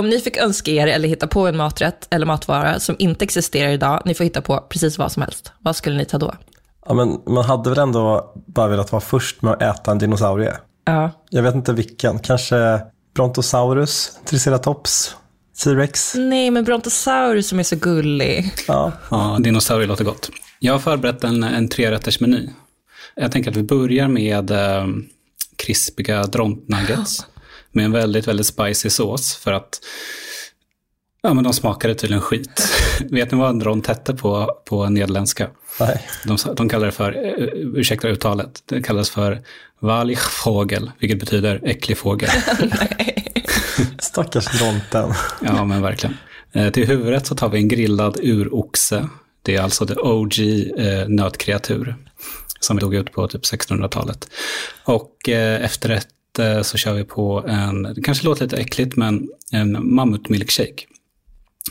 Om ni fick önska er eller hitta på en maträtt eller matvara som inte existerar idag, ni får hitta på precis vad som helst. Vad skulle ni ta då? Ja, men man hade väl ändå bara velat vara först med att äta en dinosaurie. Ja. Jag vet inte vilken. Kanske Brontosaurus, Triceratops, T-rex. Nej, men Brontosaurus som är så gullig. Ja. Ja, dinosaurier låter gott. Jag har förberett en, en trerättersmeny. Jag tänker att vi börjar med eh, krispiga drontnuggets med en väldigt, väldigt spicy sås för att ja, men de smakade tydligen skit. Vet ni vad en dront hette på, på nederländska? Nej. De, de kallar det för, eh, ursäkta uttalet, det kallas för Wallichvogel, vilket betyder äcklig fågel. Stackars dronten. Ja, men verkligen. Eh, till huvudrätt så tar vi en grillad uroxe. Det är alltså det OG eh, nötkreatur som dog ut på typ 1600-talet. Och eh, efterrätt Eh, så kör vi på en, det kanske låter lite äckligt, men en mammutmilkshake.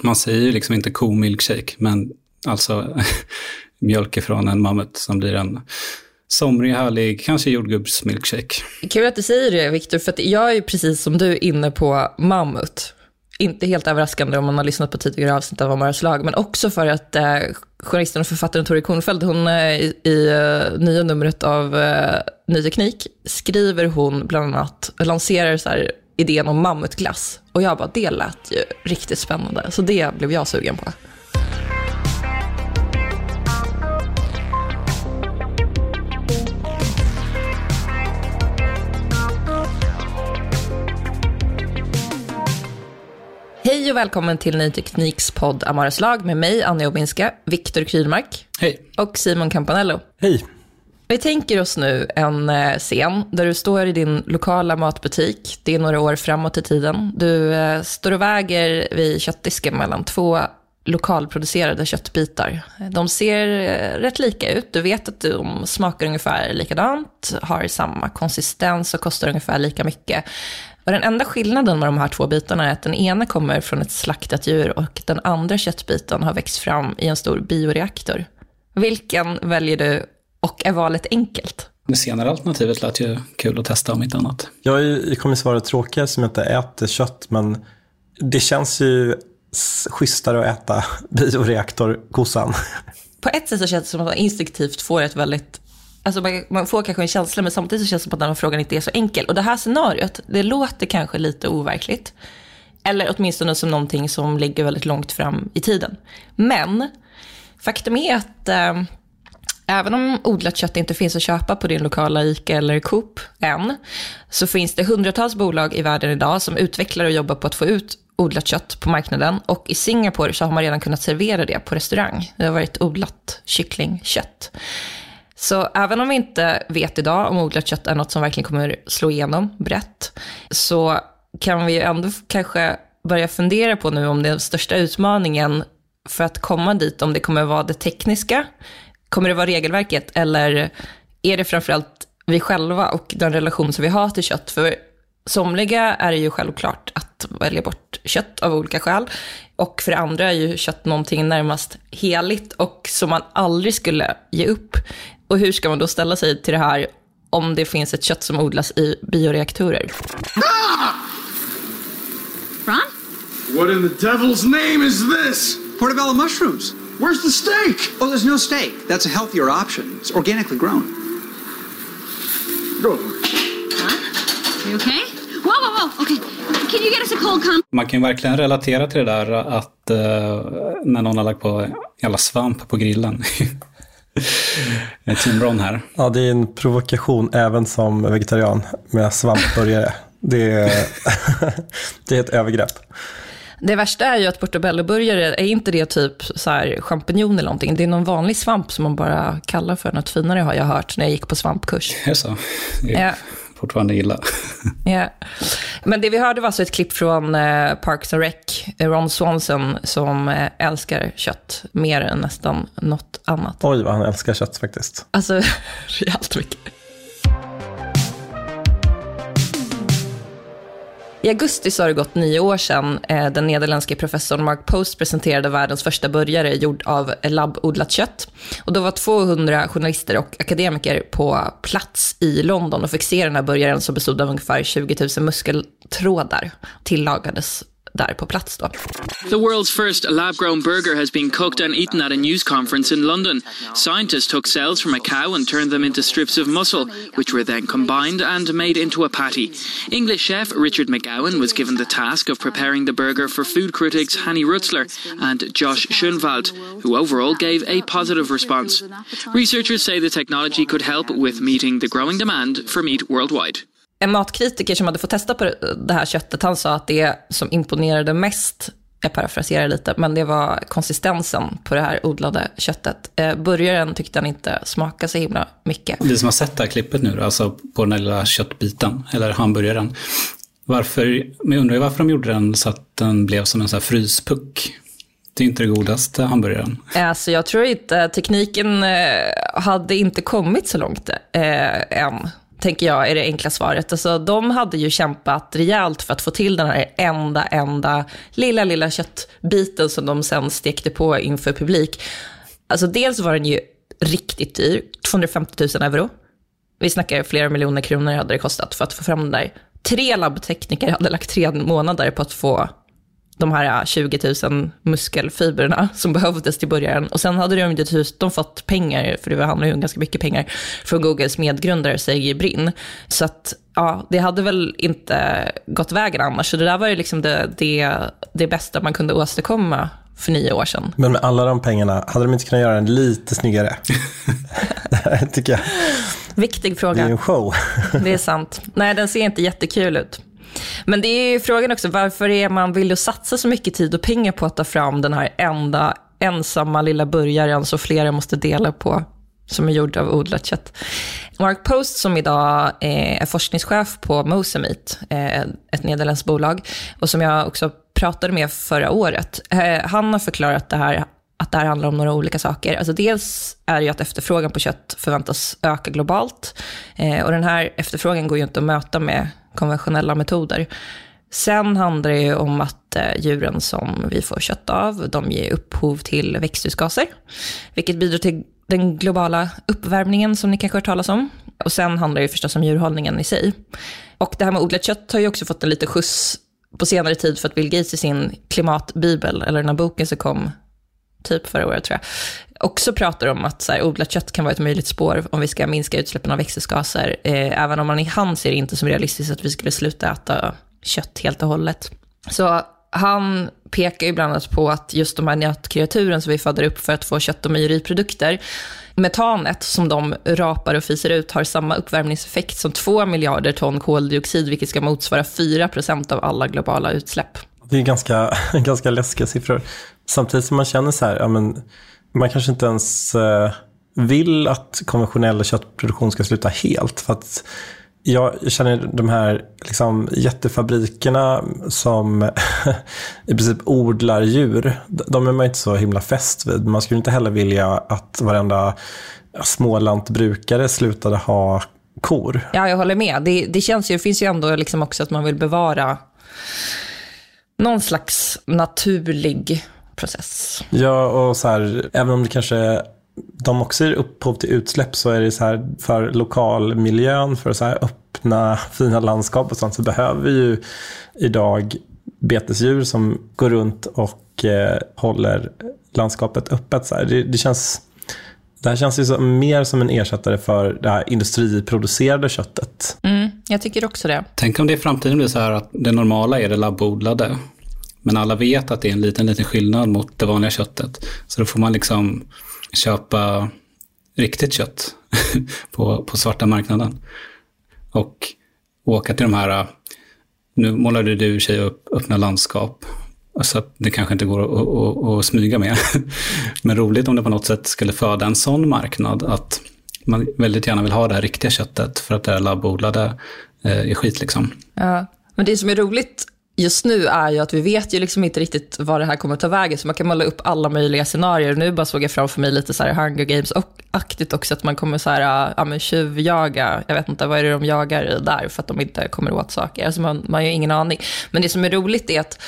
Man säger ju liksom inte komilkshake, men alltså mjölk ifrån en mammut som blir en somrig, härlig, kanske jordgubbsmilkshake. Kul att du säger det, Viktor, för att jag är ju precis som du inne på mammut. Inte helt överraskande om man har lyssnat på tidigare avsnitt av Amaras lag, men också för att eh, journalisten och författaren Tori Kornfeldt, hon eh, i, i uh, nya numret av uh, Ny Teknik, skriver hon bland annat, lanserar så här, idén om mammutglass. Och jag bara, det lät ju riktigt spännande. Så det blev jag sugen på. Hej och välkommen till Ny Tekniks podd Amaras lag med mig, Anja Obinska, Viktor Krylmark Hej. och Simon Campanello. Hej. Vi tänker oss nu en eh, scen där du står i din lokala matbutik. Det är några år framåt i tiden. Du eh, står och väger vid köttdisken mellan två lokalproducerade köttbitar. De ser eh, rätt lika ut. Du vet att de smakar ungefär likadant, har samma konsistens och kostar ungefär lika mycket. Och den enda skillnaden med de här två bitarna är att den ena kommer från ett slaktat djur och den andra köttbiten har växt fram i en stor bioreaktor. Vilken väljer du och är valet enkelt? Det senare alternativet lät ju kul att testa om inte annat. Jag är- kommer svara tråkiga som inte äter kött, men det känns ju schysstare att äta bioreaktorkossan. På ett sätt så känns det som att man instinktivt får ett väldigt Alltså man, man får kanske en känsla, men samtidigt så känns det som att den här frågan inte är så enkel. Och det här scenariot, det låter kanske lite overkligt. Eller åtminstone som någonting som ligger väldigt långt fram i tiden. Men faktum är att eh, även om odlat kött inte finns att köpa på din lokala ICA eller Coop än, så finns det hundratals bolag i världen idag som utvecklar och jobbar på att få ut odlat kött på marknaden. Och i Singapore så har man redan kunnat servera det på restaurang. Det har varit odlat kycklingkött. Så även om vi inte vet idag om odlat kött är något som verkligen kommer slå igenom brett, så kan vi ju ändå kanske börja fundera på nu om den största utmaningen för att komma dit, om det kommer vara det tekniska, kommer det vara regelverket eller är det framförallt vi själva och den relation som vi har till kött? För somliga är det ju självklart att välja bort kött av olika skäl. Och för andra är ju kött någonting närmast heligt och som man aldrig skulle ge upp. Och hur ska man då ställa sig till det här om det finns ett kött som odlas i bioreaktorer? Ron? What in the devil's name is this? Portobello mushrooms. Where's the steak? Oh, there's no steak. That's a healthier option. It's organically grown. Go. Are you okay? Whoa, whoa, whoa. Okay. Can you get us a cold con? Man kan ju verkligen relatera till det där att eh, när någon har lagt på jävla svamp på grillen. Tim Ron här. Ja, det är en provokation även som vegetarian med svampburgare. Det är, det är ett övergrepp. Det värsta är ju att portobello-burgare, är inte det typ så här champinjon eller någonting? Det är någon vanlig svamp som man bara kallar för något finare har jag hört när jag gick på svampkurs. Är det så? Det är Ja. Fortfarande illa. Ja. Men det vi hörde var alltså ett klipp från eh, Parks and Rec, Ron Swanson, som eh, älskar kött mer än nästan något annat. Oj, vad han älskar kött faktiskt. Alltså, rejält mycket. I augusti så har det gått nio år sedan eh, den nederländske professorn Mark Post presenterade världens första burgare gjord av labbodlat kött. Och då var 200 journalister och akademiker på plats i London och fick se den här burgaren som bestod av ungefär 20 000 muskeltrådar. Tillagades där på plats då. The world's first lab grown burger has been cooked and eaten at a news conference in London. Scientists took cells from a cow and turned them into strips of muscle, which were then combined and made into a patty. English chef Richard McGowan was given the task of preparing the burger for food critics Hanny Rutzler and Josh Schönwald, who overall gave a positive response. Researchers say the technology could help with meeting the growing demand for meat worldwide. En matkritiker som hade fått testa på det här köttet, han sa att det som imponerade mest, jag parafraserar lite, men det var konsistensen på det här odlade köttet. Eh, burgaren tyckte han inte smakade så himla mycket. Vi som har sett det här klippet nu, alltså på den här lilla köttbiten, eller hamburgaren. Varför, men jag undrar ju varför de gjorde den så att den blev som en sån här fryspuck. Det är inte det godaste hamburgaren. Alltså jag tror inte, tekniken eh, hade inte kommit så långt eh, än, tänker jag är det enkla svaret. Alltså, de hade ju kämpat rejält för att få till den här enda, enda lilla, lilla köttbiten som de sen stekte på inför publik. Alltså dels var den ju riktigt dyr, 250 000 euro. Vi snackar flera miljoner kronor hade det kostat för att få fram den där. Tre labbtekniker hade lagt tre månader på att få de här 20 000 muskelfibrerna som behövdes till början. Och sen hade de dessutom fått pengar, för det handlar ju om ganska mycket pengar, från Googles medgrundare Sergey Brin. Så att, ja, det hade väl inte gått vägen annars. Så det där var ju liksom det, det, det bästa man kunde åstadkomma för nio år sedan. Men med alla de pengarna, hade de inte kunnat göra den lite snyggare? det tycker jag. Viktig Det är fråga. en show. Det är sant. Nej, den ser inte jättekul ut. Men det är ju frågan också, varför är man villig att satsa så mycket tid och pengar på att ta fram den här enda ensamma lilla burgaren som flera måste dela på, som är gjord av odlat kött. Mark Post, som idag eh, är forskningschef på Mosamit, eh, ett nederländskt bolag, och som jag också pratade med förra året, eh, han har förklarat det här att det här handlar om några olika saker. Alltså dels är det ju att efterfrågan på kött förväntas öka globalt. Eh, och den här efterfrågan går ju inte att möta med konventionella metoder. Sen handlar det ju om att eh, djuren som vi får kött av, de ger upphov till växthusgaser, vilket bidrar till den globala uppvärmningen som ni kanske har hört talas om. Och sen handlar det ju förstås om djurhållningen i sig. Och det här med odlat kött har ju också fått en liten skjuts på senare tid för att Bill Gates i sin klimatbibel, eller den här boken som kom typ förra året tror jag, också pratar om att så här, odlat kött kan vara ett möjligt spår om vi ska minska utsläppen av växthusgaser, eh, även om man i han ser det inte som realistiskt att vi skulle sluta äta kött helt och hållet. Så han pekar ju bland annat på att just de här nötkreaturen som vi föder upp för att få kött och mejeriprodukter, metanet som de rapar och fiser ut har samma uppvärmningseffekt som 2 miljarder ton koldioxid, vilket ska motsvara 4 procent av alla globala utsläpp. Det är ganska, ganska läskiga siffror. Samtidigt som man känner så här, ja, men, man kanske inte ens eh, vill att konventionell köttproduktion ska sluta helt. För att jag känner de här liksom, jättefabrikerna som i princip odlar djur. De är man inte så himla fäst vid. Man skulle inte heller vilja att varenda smålantbrukare slutade ha kor. Ja, jag håller med. Det, det känns ju, det finns ju ändå liksom också att man vill bevara någon slags naturlig process. Ja, och så här, även om det kanske de också ger upphov till utsläpp så är det så här för lokalmiljön, för så här öppna fina landskap och sånt så behöver vi ju idag betesdjur som går runt och eh, håller landskapet öppet. Så här. Det, det, känns, det här känns ju så, mer som en ersättare för det här industriproducerade köttet. Mm, jag tycker också det. Tänk om det i framtiden blir så här att det normala är det labbodlade. Men alla vet att det är en liten, liten skillnad mot det vanliga köttet. Så då får man liksom köpa riktigt kött på, på svarta marknaden. Och åka till de här, nu målade du i sig upp öppna landskap. Så att det kanske inte går att, att, att smyga med. Men roligt om det på något sätt skulle föda en sån marknad att man väldigt gärna vill ha det här riktiga köttet för att det är labbodlade eh, är skit liksom. Ja, men det som är roligt just nu är ju att vi vet ju liksom inte riktigt vad det här kommer att ta vägen, så man kan måla upp alla möjliga scenarier. Nu bara såg jag framför mig lite så här Hunger Games-aktigt också, att man kommer så här, äh, ja men tjuvjaga, jag vet inte, vad är det de jagar där för att de inte kommer åt saker? Alltså man, man har ju ingen aning. Men det som är roligt är att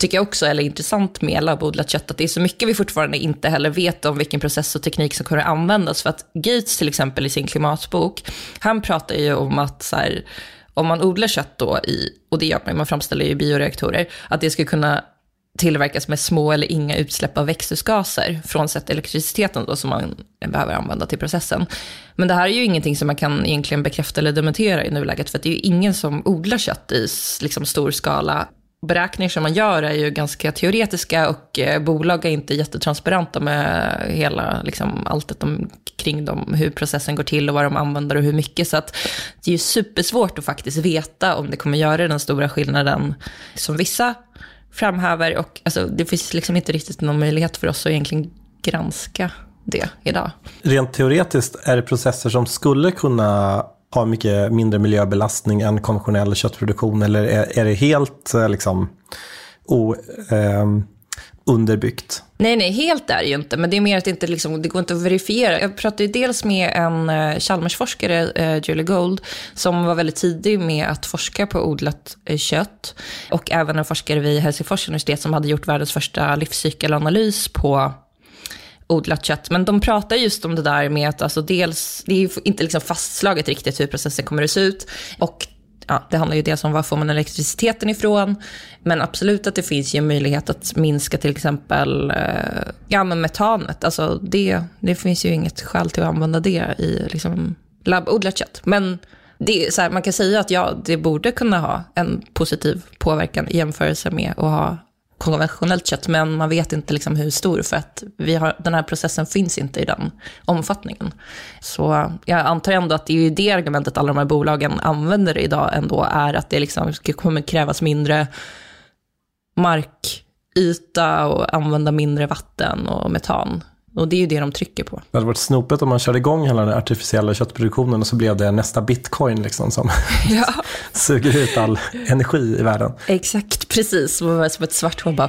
tycker jag också är intressant med labbodlat kött, att det är så mycket vi fortfarande inte heller vet om vilken process och teknik som kommer att användas. För att Gates till exempel i sin klimatbok, han pratar ju om att så här, om man odlar kött då i, och det gör man, man framställer ju bioreaktorer, att det ska kunna tillverkas med små eller inga utsläpp av växthusgaser, frånsett elektriciteten då som man behöver använda till processen. Men det här är ju ingenting som man kan egentligen bekräfta eller dementera i nuläget, för det är ju ingen som odlar kött i liksom stor skala beräkningar som man gör är ju ganska teoretiska och eh, bolag är inte jättetransparenta med hela, liksom, allt om, kring dem, hur processen går till och vad de använder och hur mycket. Så att det är ju supersvårt att faktiskt veta om det kommer göra den stora skillnaden som vissa framhäver. Och alltså, det finns liksom inte riktigt någon möjlighet för oss att egentligen granska det idag. Rent teoretiskt är det processer som skulle kunna har mycket mindre miljöbelastning än konventionell köttproduktion? Eller är, är det helt eh, liksom, o, eh, underbyggt? Nej, nej, helt är det ju inte. Men det är mer att det inte liksom, det går inte att verifiera. Jag pratade ju dels med en eh, Chalmersforskare, eh, Julie Gold, som var väldigt tidig med att forska på odlat eh, kött. Och även en forskare vid Helsingfors universitet som hade gjort världens första livscykelanalys på odlat kött. Men de pratar just om det där med att alltså dels, det är inte liksom fastslaget riktigt hur processen kommer att se ut. Och ja, det handlar ju dels om var får man elektriciteten ifrån. Men absolut att det finns ju en möjlighet att minska till exempel eh, ja, men metanet. Alltså det, det finns ju inget skäl till att använda det i liksom, labbodlat kött. Men det så här, man kan säga att ja, det borde kunna ha en positiv påverkan i jämförelse med att ha konventionellt kött, men man vet inte liksom hur stor, för att vi har, den här processen finns inte i den omfattningen. Så jag antar ändå att det är det argumentet alla de här bolagen använder idag ändå, är att det liksom kommer krävas mindre markyta och använda mindre vatten och metan och det är ju det de trycker på. Det hade varit snopet om man körde igång hela den artificiella köttproduktionen och så blev det nästa bitcoin liksom som ja. suger ut all energi i världen. Exakt, precis. Som ett svart hål bara...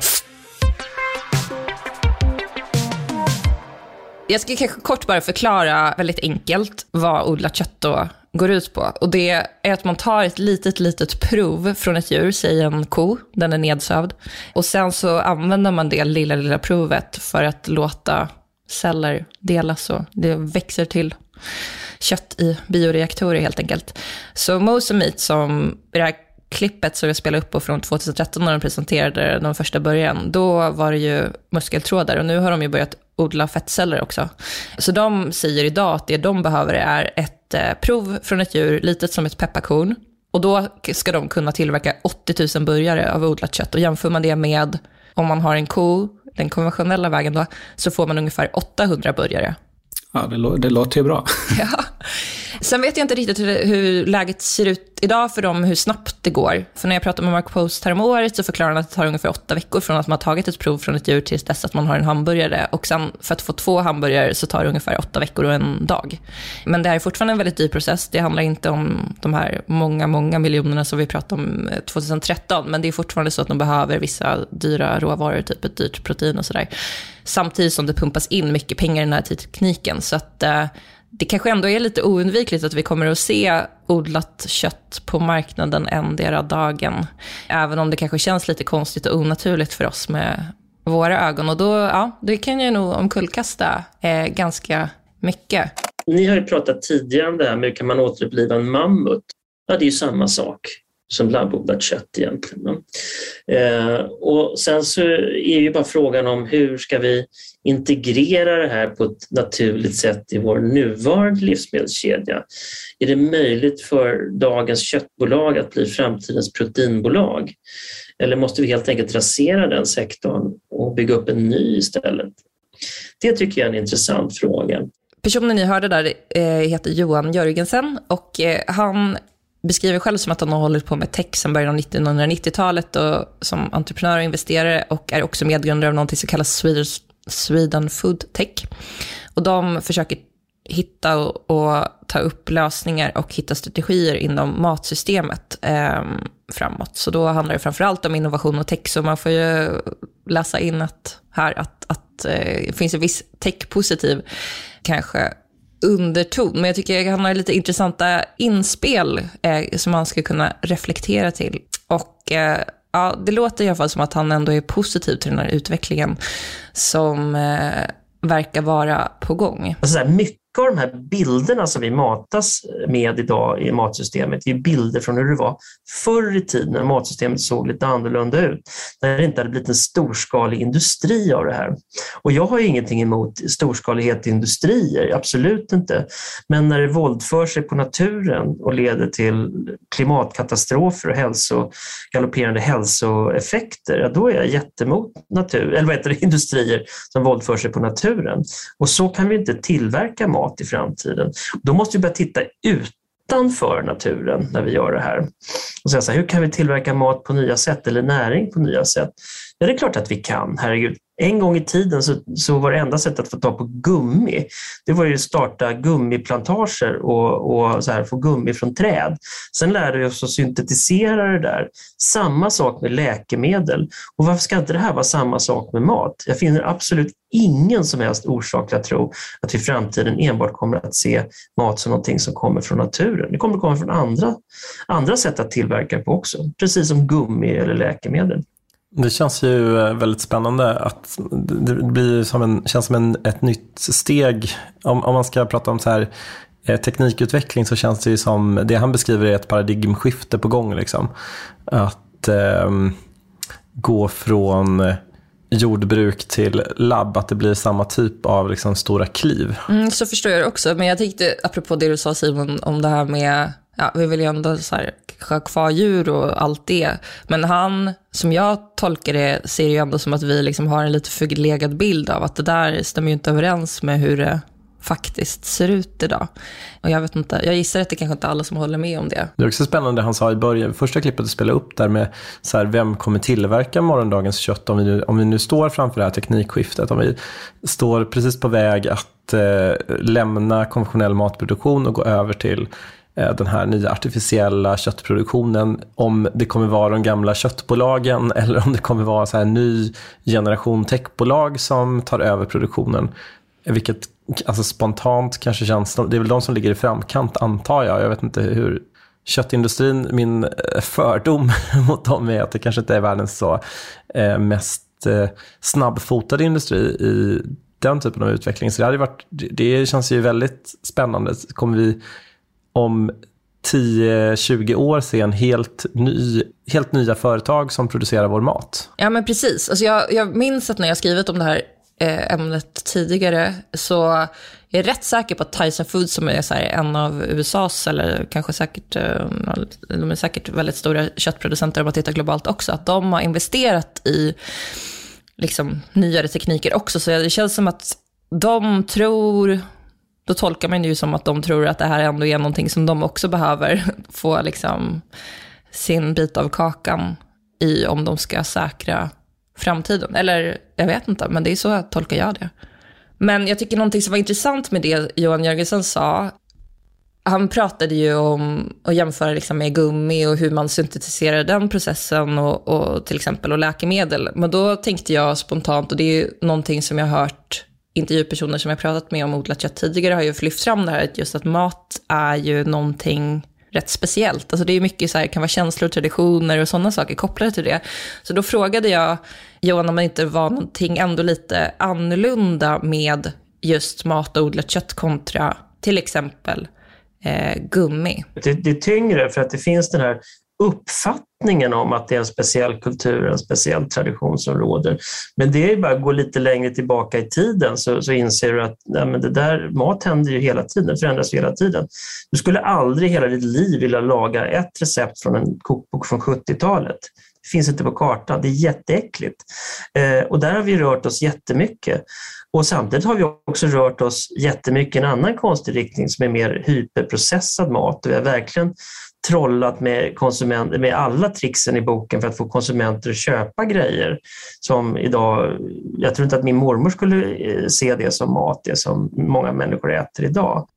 Jag ska kanske kort bara förklara väldigt enkelt vad odlat kött då går ut på. Och det är att man tar ett litet, litet prov från ett djur, säg en ko, den är nedsövd. Och sen så använder man det lilla, lilla provet för att låta celler delas och det växer till kött i bioreaktorer helt enkelt. Så Mose som i det här klippet som jag spelade upp på från 2013 när de presenterade den första början, då var det ju muskeltrådar och nu har de ju börjat odla fettceller också. Så de säger idag att det de behöver är ett eh, prov från ett djur, litet som ett pepparkorn. Och då ska de kunna tillverka 80 000 burgare av odlat kött. Och jämför man det med om man har en ko den konventionella vägen då, så får man ungefär 800 burgare. Ja, det, det låter ju bra. ja. Sen vet jag inte riktigt hur, hur, läget ser ut idag för dem, hur snabbt det går. För när jag pratade med Mark Post häromåret så förklarade han att det tar ungefär åtta veckor från att man har tagit ett prov från ett djur tills dess att man har en hamburgare. Och sen för att få två hamburgare så tar det ungefär åtta veckor och en dag. Men det här är fortfarande en väldigt dyr process. Det handlar inte om de här många, många miljonerna som vi pratade om eh, 2013. Men det är fortfarande så att de behöver vissa dyra råvaror, typ ett dyrt protein och sådär. Samtidigt som det pumpas in mycket pengar i den här tekniken. Så att eh, det kanske ändå är lite oundvikligt att vi kommer att se odlat kött på marknaden endera dagen. Även om det kanske känns lite konstigt och onaturligt för oss med våra ögon. Och då, ja, det kan ju nog omkullkasta eh, ganska mycket. Ni har ju pratat tidigare om det här med hur kan man återuppliva en mammut? Ja, det är ju samma sak som labbodlat kött egentligen. Eh, och sen så är ju bara frågan om hur ska vi integrera det här på ett naturligt sätt i vår nuvarande livsmedelskedja? Är det möjligt för dagens köttbolag att bli framtidens proteinbolag? Eller måste vi helt enkelt rasera den sektorn och bygga upp en ny istället? Det tycker jag är en intressant fråga. Personen ni hörde där eh, heter Johan Jörgensen och eh, han beskriver själv som att han har hållit på med tech sedan början av 1990-talet och som entreprenör och investerare och är också medgrundare av något som kallas Sweden, Sweden Food Tech. Och de försöker hitta och, och, ta upp lösningar och hitta strategier inom matsystemet eh, framåt. Så då handlar det framförallt om innovation och tech, så man får ju läsa in att, här att, att eh, det finns en viss tech-positiv kanske underton. Men jag tycker han har lite intressanta inspel eh, som man ska kunna reflektera till. Och eh, ja, det låter i alla fall som att han ändå är positiv till den här utvecklingen som eh, verkar vara på gång. Alltså här, mycket av de här bilderna som vi matas med idag i matsystemet är bilder från hur det var förr i tiden när matsystemet såg lite annorlunda ut. När det inte hade blivit en storskalig industri av det här. Och jag har ju ingenting emot storskalighet i industrier, absolut inte. Men när det våldför sig på naturen och leder till klimatkatastrofer och hälso, galopperande hälsoeffekter, ja, då är jag jättemot natur, eller vad heter det, industrier som våldför sig på naturen. Och så kan vi inte tillverka mat klimat i framtiden. Då måste vi börja titta utanför naturen när vi gör det här. Och säga så här, hur kan vi tillverka mat på nya sätt eller näring på nya sätt? Ja, det är klart att vi kan, herregud. En gång i tiden så, så var det enda sättet att få tag på gummi, det var ju att starta gummiplantager och, och så här, få gummi från träd. Sen lärde vi oss att syntetisera det där. Samma sak med läkemedel. Och varför ska inte det här vara samma sak med mat? Jag finner absolut ingen som helst orsak till att tro att vi i framtiden enbart kommer att se mat som någonting som kommer från naturen. Det kommer att komma från andra, andra sätt att tillverka på också, precis som gummi eller läkemedel. Det känns ju eh, väldigt spännande att det blir som en, känns som en, ett nytt steg. Om, om man ska prata om så här, eh, teknikutveckling så känns det ju som, det han beskriver är ett paradigmskifte på gång. Liksom. Att eh, gå från eh, jordbruk till labb, att det blir samma typ av liksom, stora kliv. Mm, så förstår jag det också, men jag tänkte apropå det du sa Simon om det här med ja, vi vill ju ändå så här, ha kvar djur och allt det. Men han, som jag tolkar det, ser ju ändå som att vi liksom har en lite förlegad bild av att det där stämmer ju inte överens med hur det faktiskt ser ut idag. Och jag vet inte, jag gissar att det kanske inte är alla som håller med om det. Det är också spännande han sa i början, första klippet du spelade upp där med så här, vem kommer tillverka morgondagens kött om vi, nu, om vi nu står framför det här teknikskiftet, om vi står precis på väg att eh, lämna konventionell matproduktion och gå över till Eh, den här nya artificiella köttproduktionen, om det kommer vara de gamla köttbolagen eller om det kommer vara så här ny generation techbolag som tar över produktionen. Vilket alltså spontant kanske känns, det är väl de som ligger i framkant antar jag. Jag vet inte hur köttindustrin, min eh, fördom mot dem är att det kanske inte är världens så eh, mest snabbfotade industri i den typen av utveckling. Så det, hade varit, det känns ju väldigt spännande. Kommer vi om 10-20 år se en helt, ny, helt nya företag som producerar vår mat. Ja, men precis. Alltså jag, jag minns att när jag skrivit om det här eh, ämnet tidigare så jag är rätt säker på att Tyson Foods, som är så en av USAs, eller kanske säkert, eh, de är säkert väldigt stora köttproducenter om man tittar globalt också, att de har investerat i liksom, nyare tekniker också. Så det känns som att de tror då tolkar man det ju som att de tror att det här ändå är någonting som de också behöver få liksom sin bit av kakan i om de ska säkra framtiden. Eller jag vet inte, men det är så jag tolkar jag det. Men jag tycker någonting som var intressant med det Johan Jörgensen sa, han pratade ju om att jämföra liksom med gummi och hur man syntetiserar den processen och, och till exempel och läkemedel. Men då tänkte jag spontant, och det är ju någonting som jag har hört intervjupersoner som jag pratat med om odlat kött tidigare har ju lyft fram det här att just att mat är ju någonting rätt speciellt. Alltså det är mycket så här, kan vara känslor, traditioner och sådana saker kopplade till det. Så då frågade jag Johan om det inte var någonting ändå lite annorlunda med just mat och odlat kött kontra till exempel eh, gummi. Det, det, är tyngre för att det finns den här uppfattningen om att det är en speciell kultur, en speciell tradition som råder. Men det är bara att gå lite längre tillbaka i tiden så, så inser du att nej, men det där, mat händer ju hela tiden, förändras hela tiden. Du skulle aldrig i hela ditt liv vilja laga ett recept från en kokbok från 70-talet. Det finns inte på kartan, det är jätteäckligt. Eh, och där har vi rört oss jättemycket. Och samtidigt har vi också rört oss jättemycket i en annan konstig riktning som är mer hyperprocessad mat. Vi har verkligen trollat med, konsument, med alla tricksen i boken för att få konsumenter att köpa grejer som idag, jag tror inte att min mormor skulle eh, se det som mat, det som många människor äter idag.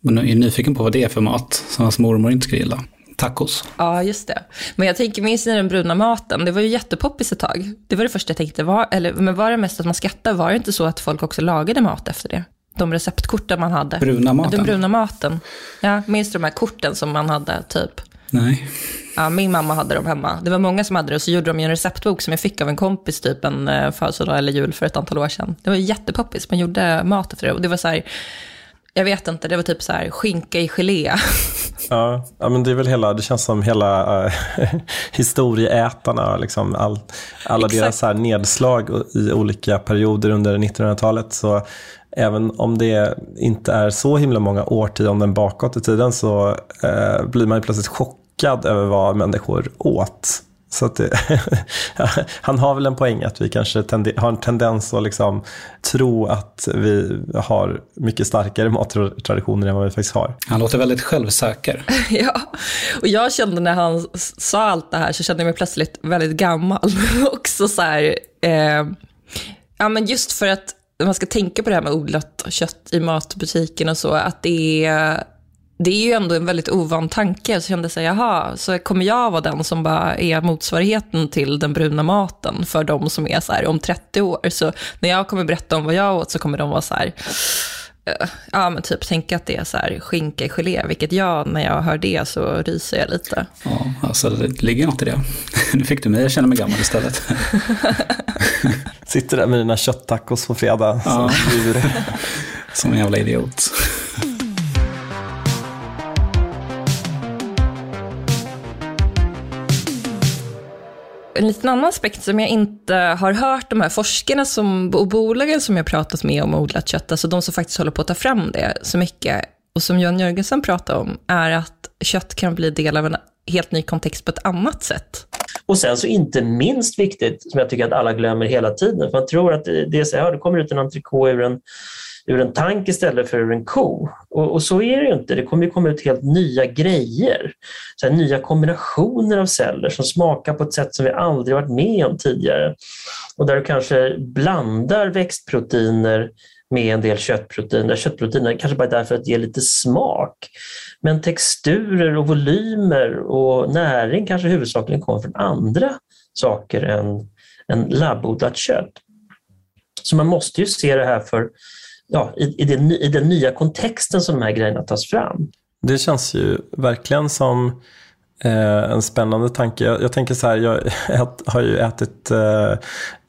Men jag är nyfiken på vad det är för mat som hans mormor inte skulle gilla. Tacos. Ja, just det. Men jag tänker, minns ni den bruna maten? Det var ju jättepoppis ett tag. Det var det första jag tänkte. Var, eller, men var det mest att man skrattade? Var det inte så att folk också lagade mat efter det? De receptkorten man hade. Bruna maten? Den bruna maten. Ja, minns du de här korten som man hade, typ? Nej. Ja, min mamma hade dem hemma. Det var många som hade det och så gjorde de ju en receptbok som jag fick av en kompis typ en eh, födelsedag eller jul för ett antal år sedan. Det var jättepoppis, man gjorde mat efter det. Och det var så här, jag vet inte, det var typ så här skinka i gelé. Ja, ja men det är väl hela, det känns som hela äh, historieätarna, liksom all, alla Exakt. deras här nedslag i olika perioder under 1900-talet. Så även om det inte är så himla många årtionden bakåt i tiden så äh, blir man ju plötsligt chockad över vad människor åt. Så att det, han har väl en poäng att vi kanske tende, har en tendens att liksom tro att vi har mycket starkare mattraditioner än vad vi faktiskt har. Han låter väldigt självsäker. ja, och jag kände när han sa allt det här så kände jag mig plötsligt väldigt gammal. Också så här, eh, ja men just för att man ska tänka på det här med odlat kött i matbutiken och så, att det är, det är ju ändå en väldigt ovan tanke. Så kände jag jaha, så kommer jag vara den som bara är motsvarigheten till den bruna maten för de som är så här om 30 år. Så när jag kommer berätta om vad jag åt så kommer de vara så här, eh, ja men typ tänka att det är så här skinka i gelé, vilket jag, när jag hör det så ryser jag lite. Ja, alltså det ligger något i det. Nu fick du mig att känna mig gammal istället. Sitter där med dina kötttacos på fredag som Ja. djur. Som en jävla idiot. En liten annan aspekt som jag inte har hört de här forskarna som, och bolagen som jag pratat med om odlat kött, alltså de som faktiskt håller på att ta fram det så mycket, och som Johan Jörgensen pratade om, är att kött kan bli del av en helt ny kontext på ett annat sätt. Och sen så inte minst viktigt, som jag tycker att alla glömmer hela tiden, för man tror att det är så här, ja, det kommer ut en entrecote ur en, ur en tank istället för ur en ko. Och, och så är det ju inte, det kommer ju komma ut helt nya grejer. Så här, nya kombinationer av celler som smakar på ett sätt som vi aldrig varit med om tidigare. Och där du kanske blandar växtproteiner med en del köttproteiner. Köttproteiner kanske bara är där för att ge lite smak. Men texturer och volymer och näring kanske huvudsakligen kommer från andra saker än, än labbodlat kött. Så man måste ju se det här för, ja, i, i, den, i den nya kontexten som de här grejerna tas fram. Det känns ju verkligen som eh, en spännande tanke. Jag, jag tänker så här, jag ät, har ju ätit, eh,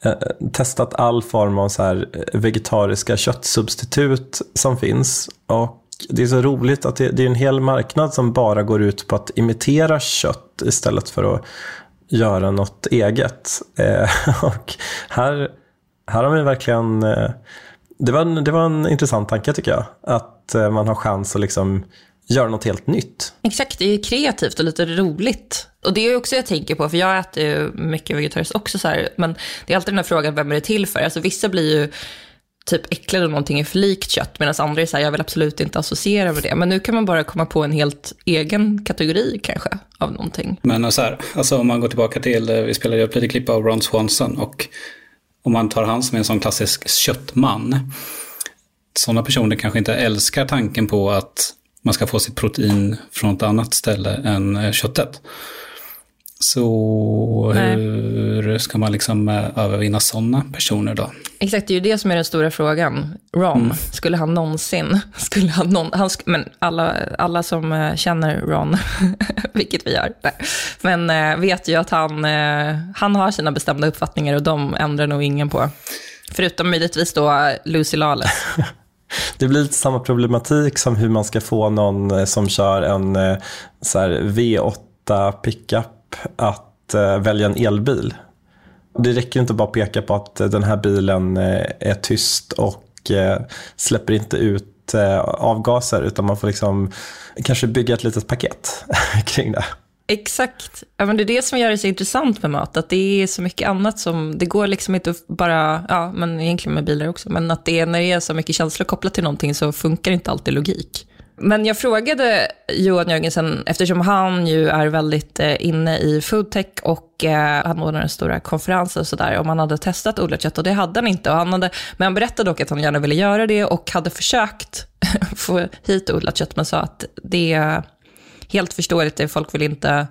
eh, testat all form av så här eh, vegetariska köttsubstitut som finns. Och det är så roligt att det, det är en hel marknad som bara går ut på att imitera kött istället för att göra något eget. Eh, och här, här har vi verkligen eh, det var, en, det var en intressant tanke tycker jag. Att eh, man har chans att liksom göra något helt nytt. Exakt, det är kreativt och lite roligt. Och det är ju också jag tänker på, för jag äter ju mycket vegetariskt också så här, men det är alltid den här frågan, vem är det till för? Alltså vissa blir ju typ äcklade om någonting är för likt kött, medan andra är så här, jag vill absolut inte associera med det. Men nu kan man bara komma på en helt egen kategori kanske, av någonting. Men så här, alltså om man går tillbaka till, eh, vi spelade upp lite klipp av Ron Swanson och om man tar han som en sån klassisk köttman. Sådana personer kanske inte älskar tanken på att man ska få sitt protein från ett annat ställe än eh, köttet. Så Nej. hur ska man liksom eh, övervinna sådana personer då? Exakt, det är ju det som är den stora frågan. Ron, skulle han någonsin, skulle han någon, han, men alla, alla som eh, känner Ron, vilket vi gör, nej, men vet ju att han, han har sina bestämda uppfattningar och de ändrar nog ingen på. Förutom möjligtvis då Lucy Lawless. Det blir lite samma problematik som hur man ska få någon eh, som kör en eh, så här, V8 pickup att eh, välja en elbil. Det räcker inte bara att peka på att den här bilen är tyst och släpper inte ut avgaser utan man får liksom kanske bygga ett litet paket kring det. Exakt. Ja, men det är det som gör det så intressant med mat, att det är så mycket annat som, det går liksom inte att bara, ja, men egentligen med bilar också, men att det är, när det är så mycket känslor kopplat till någonting så funkar inte alltid logik. Men jag frågade Johan Jörgensen, eftersom han ju är väldigt eh, inne i foodtech och eh, anordnar stora konferenser och sådär, om han hade testat odlat kött och det hade han inte. Och han hade, men han berättade dock att han gärna ville göra det och hade försökt få hit odlat kött, men sa att det helt förståeligt, folk vill inte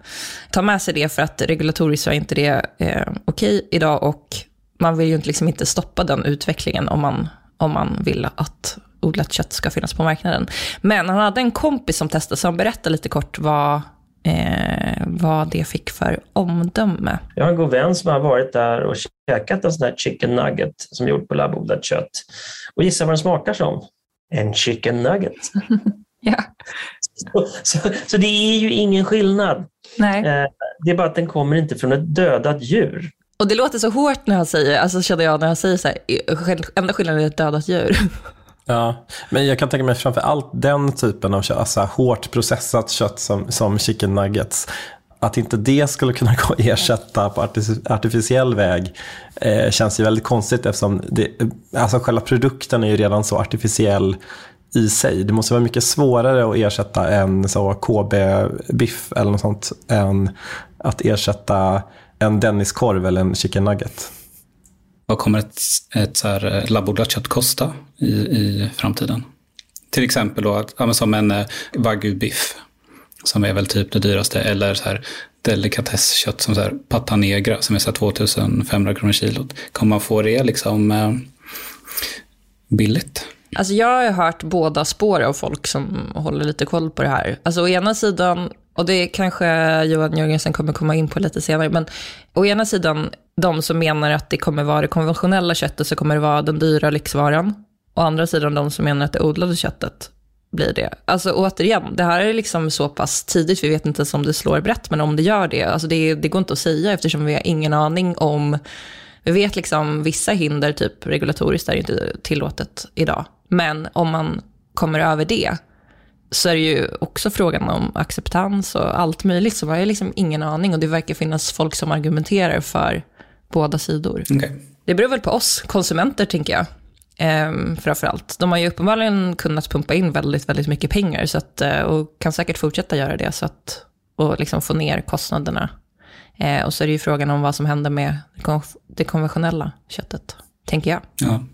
ta med sig det för att regulatoriskt så är inte det eh, okej idag och man vill ju liksom inte stoppa den utvecklingen om man, om man vill att odlat kött ska finnas på marknaden. Men han hade en kompis som testade, så han berättade lite kort vad, eh, vad det fick för omdöme. Jag har en god vän som har varit där och käkat en sån här chicken nugget som är gjord på labbodlat kött. Och gissa vad den smakar som? En chicken nugget. ja. Så, så, så, det är ju ingen skillnad. Nej. Eh, det är bara att den kommer inte från ett dödat djur. Och det låter så hårt när jag säger, alltså känner jag när jag säger så här, enda skillnaden är ett dödat djur. Ja, men jag kan tänka mig framför allt den typen av kött, alltså hårt processat kött som, som chicken nuggets. Att inte det skulle kunna gå att ersätta på artificiell väg eh, känns ju väldigt konstigt eftersom det, alltså själva produkten är ju redan så artificiell i sig. Det måste vara mycket svårare att ersätta en KB-biff eller något sånt än att ersätta en Denniskorv eller en chicken nugget. Vad kommer ett, ett så här eh, labbodlat kött kosta i, i framtiden? Till exempel då, ja, som en eh, wagyu-biff, som är väl typ det dyraste, eller så här delikatesskött som så här pata negra, som är så 2500 kronor kilot. Kommer man få det liksom eh, billigt? Alltså jag har hört båda spår av folk som håller lite koll på det här. Alltså å ena sidan, och det kanske Johan Jörgensen kommer komma in på lite senare, men å ena sidan de som menar att det kommer vara det konventionella köttet så kommer det vara den dyra lyxvaran. Å andra sidan de som menar att det odlade köttet blir det. Alltså återigen, det här är liksom så pass tidigt, vi vet inte ens om det slår brett, men om det gör det, alltså det, det går inte att säga eftersom vi har ingen aning om, vi vet liksom vissa hinder, typ regulatoriskt, är inte tillåtet idag. Men om man kommer över det, så är det ju också frågan om acceptans och allt möjligt. Så man har liksom ingen aning och det verkar finnas folk som argumenterar för båda sidor. Okay. Det beror väl på oss konsumenter, tänker jag. Ehm, framförallt. De har ju uppenbarligen kunnat pumpa in väldigt, väldigt mycket pengar så att, eh, och kan säkert fortsätta göra det så att, och liksom få ner kostnaderna. Ehm, och så är det ju frågan om vad som händer med det konventionella köttet, tänker jag. Ja.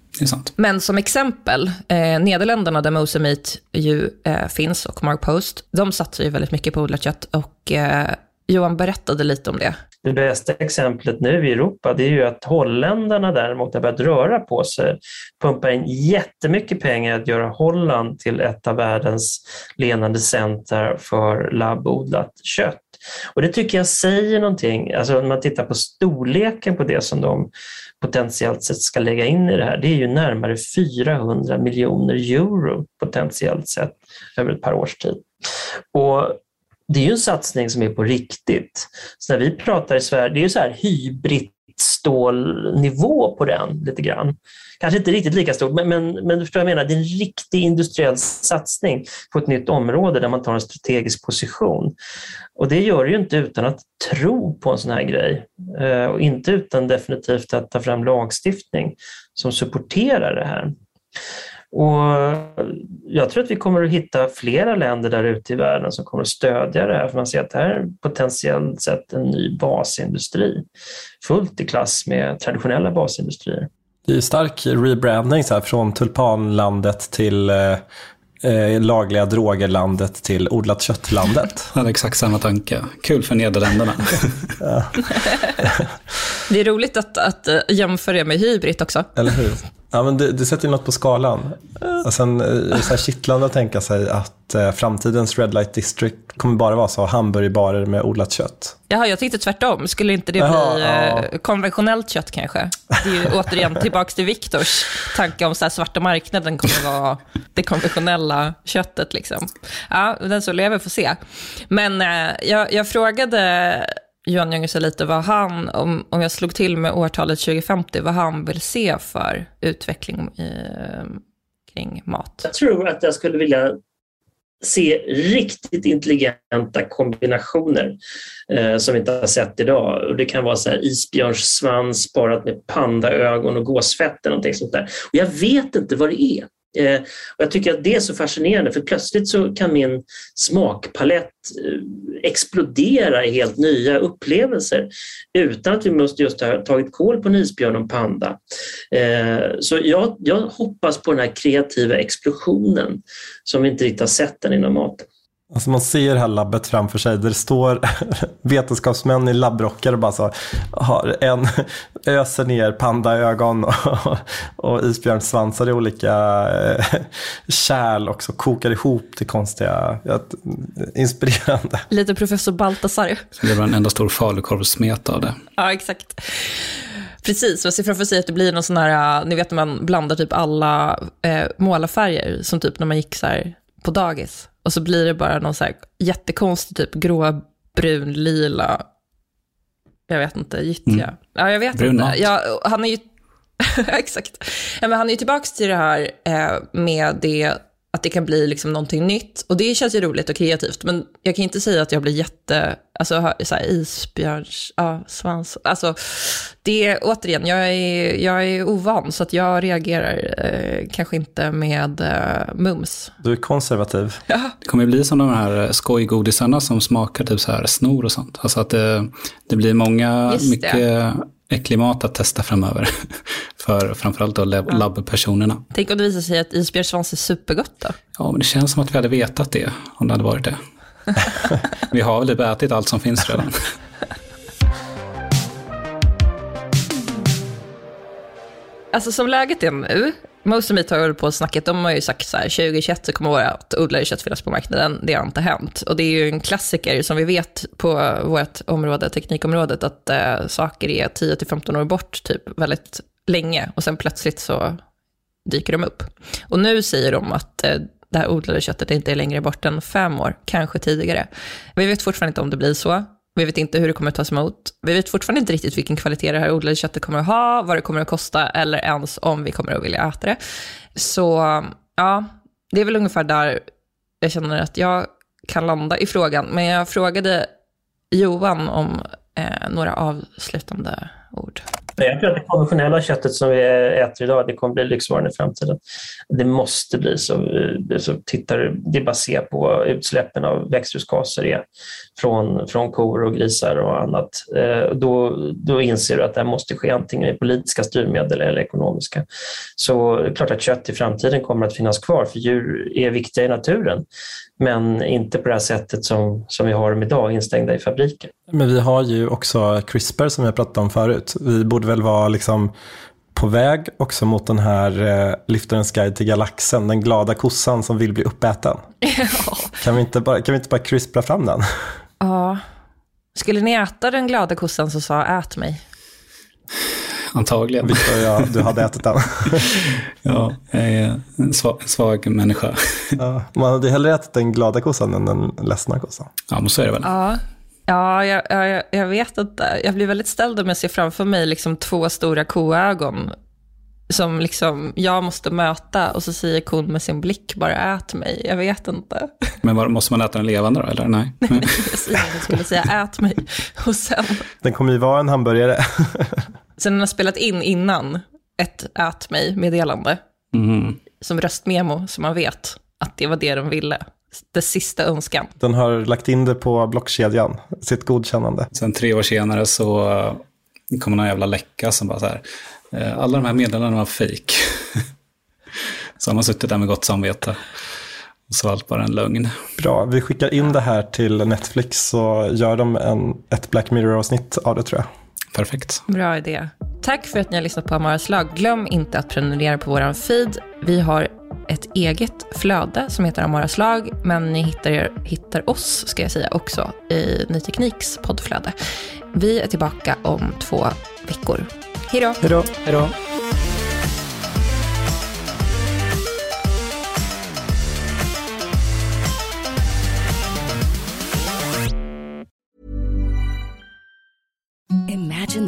Men som exempel, eh, Nederländerna där Mose Meat ju eh, finns och Mark Post, de satsar ju väldigt mycket på odlat kött och eh, Johan berättade lite om det. Det bästa exemplet nu i Europa det är ju att holländarna däremot har börjat röra på sig, pumpar in jättemycket pengar att göra Holland till ett av världens ledande center för labbodlat kött. Och det tycker jag säger någonting, alltså om man tittar på storleken på det som de potentiellt sett ska lägga in i det här, det är ju närmare 400 miljoner euro potentiellt sett över ett par års tid. Och det är ju en satsning som är på riktigt. Så när vi pratar i Sverige, det är ju så här hybridstålnivå på den lite grann. Kanske inte riktigt lika stort, men, men, men du förstår vad jag menar. Det är en riktig industriell satsning på ett nytt område där man tar en strategisk position. Och det gör du ju inte utan att tro på en sån här grej eh, och inte utan definitivt att ta fram lagstiftning som supporterar det här. Och jag tror att vi kommer att hitta flera länder där ute i världen som kommer att stödja det här, för man ser att det här är potentiellt sett en ny basindustri, fullt i klass med traditionella basindustrier. Det är stark rebranding så här, från tulpanlandet till eh, eh, lagliga drogerlandet till odlat köttlandet. Jag hade exakt samma tanke. Kul för Nederländerna. det är roligt att, att eh, jämföra med hybrid också. Eller hur? Ja, men det, det sätter ju något på skalan. Och sen eh, så här kittlande att tänka sig att eh, framtidens Red Light District kommer bara vara så hamburgerbarer med odlat kött. Jaha, jag tänkte tvärtom. Skulle inte det Jaha, bli ja. Eh, konventionellt kött kanske? Det är ju återigen tillbaka till Viktors tanke om så här, svarta marknaden kommer vara det konventionella köttet. Liksom. Ja, den som lever får se. Men eh, jag, jag frågade Johan Jöngesson lite vad han, om, om jag slog till med årtalet 2050, vad han vill se för utveckling i, kring mat. Jag tror att jag skulle vilja se riktigt intelligenta kombinationer eh, som vi inte har sett idag. Och det kan vara så här isbjörnssvans parat med pandaögon och gåsfett eller någonting sånt där. Och jag vet inte vad det är. Eh, och jag tycker att det är så fascinerande för plötsligt så kan min smakpalett eh, explodera i helt nya upplevelser utan att vi måste just ha tagit koll på en isbjörn och en panda. Eh, så jag, jag hoppas på den här kreativa explosionen som vi inte riktigt har sett än inom maten. Alltså man ser det här labbet framför sig där det står vetenskapsmän i labbrockar och bara så har en öser ner pandaögon och, och isbjörnssvansar i olika eh, kärl och så kokar ihop till konstiga, inspirerande. Lite professor Baltasar. Det var en enda stor falukorvssmet av det. Ja, exakt. Precis, jag ser framför sig att det blir någon sån här, ni vet när man blandar typ alla eh, målarfärger, som typ när man gick så här på dagis. Och så blir det bara någon så här jättekonstig typ grå, brun, lila, jag vet inte, gyttja. Mm. Ja, jag vet Brun inte. Ja, han är ju, exakt. Ja, men han är ju tillbaka till det här eh, med det att det kan bli liksom någonting nytt. Och det känns ju roligt och kreativt, men jag kan inte säga att jag blir jätte, alltså så här, isbjörns, ja, svans, alltså det, återigen, jag är, jag är ovan, så att jag reagerar eh, kanske inte med eh, mums. Du är konservativ. Ja. Det kommer ju bli som de här skojgodisarna som smakar typ så här snor och sånt. Alltså att det, det blir många, Just mycket det. Äcklig mat att testa framöver. För framförallt då lab- labbpersonerna. Tänk om det visar sig att isbjörnssvans är supergott då? Ja, men det känns som att vi hade vetat det om det hade varit det. vi har väl typ ätit allt som finns redan. Alltså som läget är nu, Most of Meat har hållit på och snackat, de har ju sagt så här, 2021 så kommer vårt odlade kött finnas på marknaden. Det har inte hänt. Och det är ju en klassiker som vi vet på vårt område, teknikområdet, att eh, saker är 10-15 år bort typ väldigt länge och sen plötsligt så dyker de upp. Och nu säger de att eh, det här odlade köttet inte är längre bort än fem år, kanske tidigare. Vi vet fortfarande inte om det blir så. Vi vet inte hur det kommer att tas emot. Vi vet fortfarande inte riktigt vilken kvalitet det här odlade köttet kommer att ha, vad det kommer att kosta eller ens om vi kommer att vilja äta det. Så ja, det är väl ungefär där jag känner att jag kan landa i frågan. Men jag frågade Johan om eh, några avslutande ord. Jag tror att det konventionella köttet som vi äter idag, det kommer bli lyxvaran i framtiden. Det måste bli så. Eh, så tittar, det är bara att se på utsläppen av växthusgaser är från, från kor och grisar och annat. Eh, då, då inser du att det här måste ske antingen med politiska styrmedel eller ekonomiska. Så det är klart att kött i framtiden kommer att finnas kvar, för djur är viktiga i naturen, men inte på det här sättet som, som vi har dem idag, instängda i fabriker. Men vi har ju också CRISPR som vi har pratat om förut. Vi borde väl vara liksom på väg också mot den här eh, Liftarens guide till galaxen, den glada kossan som vill bli uppäten. Kan, vi inte bara, kan vi inte bara crispra fram den? Ja. Skulle ni äta den glada kossan så sa ät mig. Antagligen. Victor, ja, du hade ätit den. ja, jag är en svag, svag människa. ja, man hade hellre ätit den glada kossan än den ledsna kossan. Ja, men så är det väl. Ja, ja jag, jag, jag vet inte. Jag blir väldigt ställd om jag ser framför mig liksom två stora koögon som liksom jag måste möta och så säger kon med sin blick bara ät mig. Jag vet inte. Men var, måste man äta den levande då, eller? Nej. säger att jag skulle säga ät mig. Och sen... Den kommer ju vara en hamburgare. Sen den har spelat in innan ett ät mig-meddelande. Mm. Som röstmemo, så man vet att det var det de ville. Det sista önskan. Den har lagt in det på blockkedjan, sitt godkännande. Sen tre år senare så kommer någon jävla läcka som bara så här, alla de här meddelandena var fejk. så har man suttit där med gott samvete. Så allt bara en lögn. Bra, vi skickar in det här till Netflix så gör de en, ett Black Mirror-avsnitt av det tror jag. Perfekt. Bra idé. Tack för att ni har lyssnat på Amaras lag. Glöm inte att prenumerera på vår feed. Vi har ett eget flöde som heter Amaras lag, men ni hittar, hittar oss, ska jag säga, också i Ny Tekniks poddflöde. Vi är tillbaka om två veckor. Hej då! Hej då!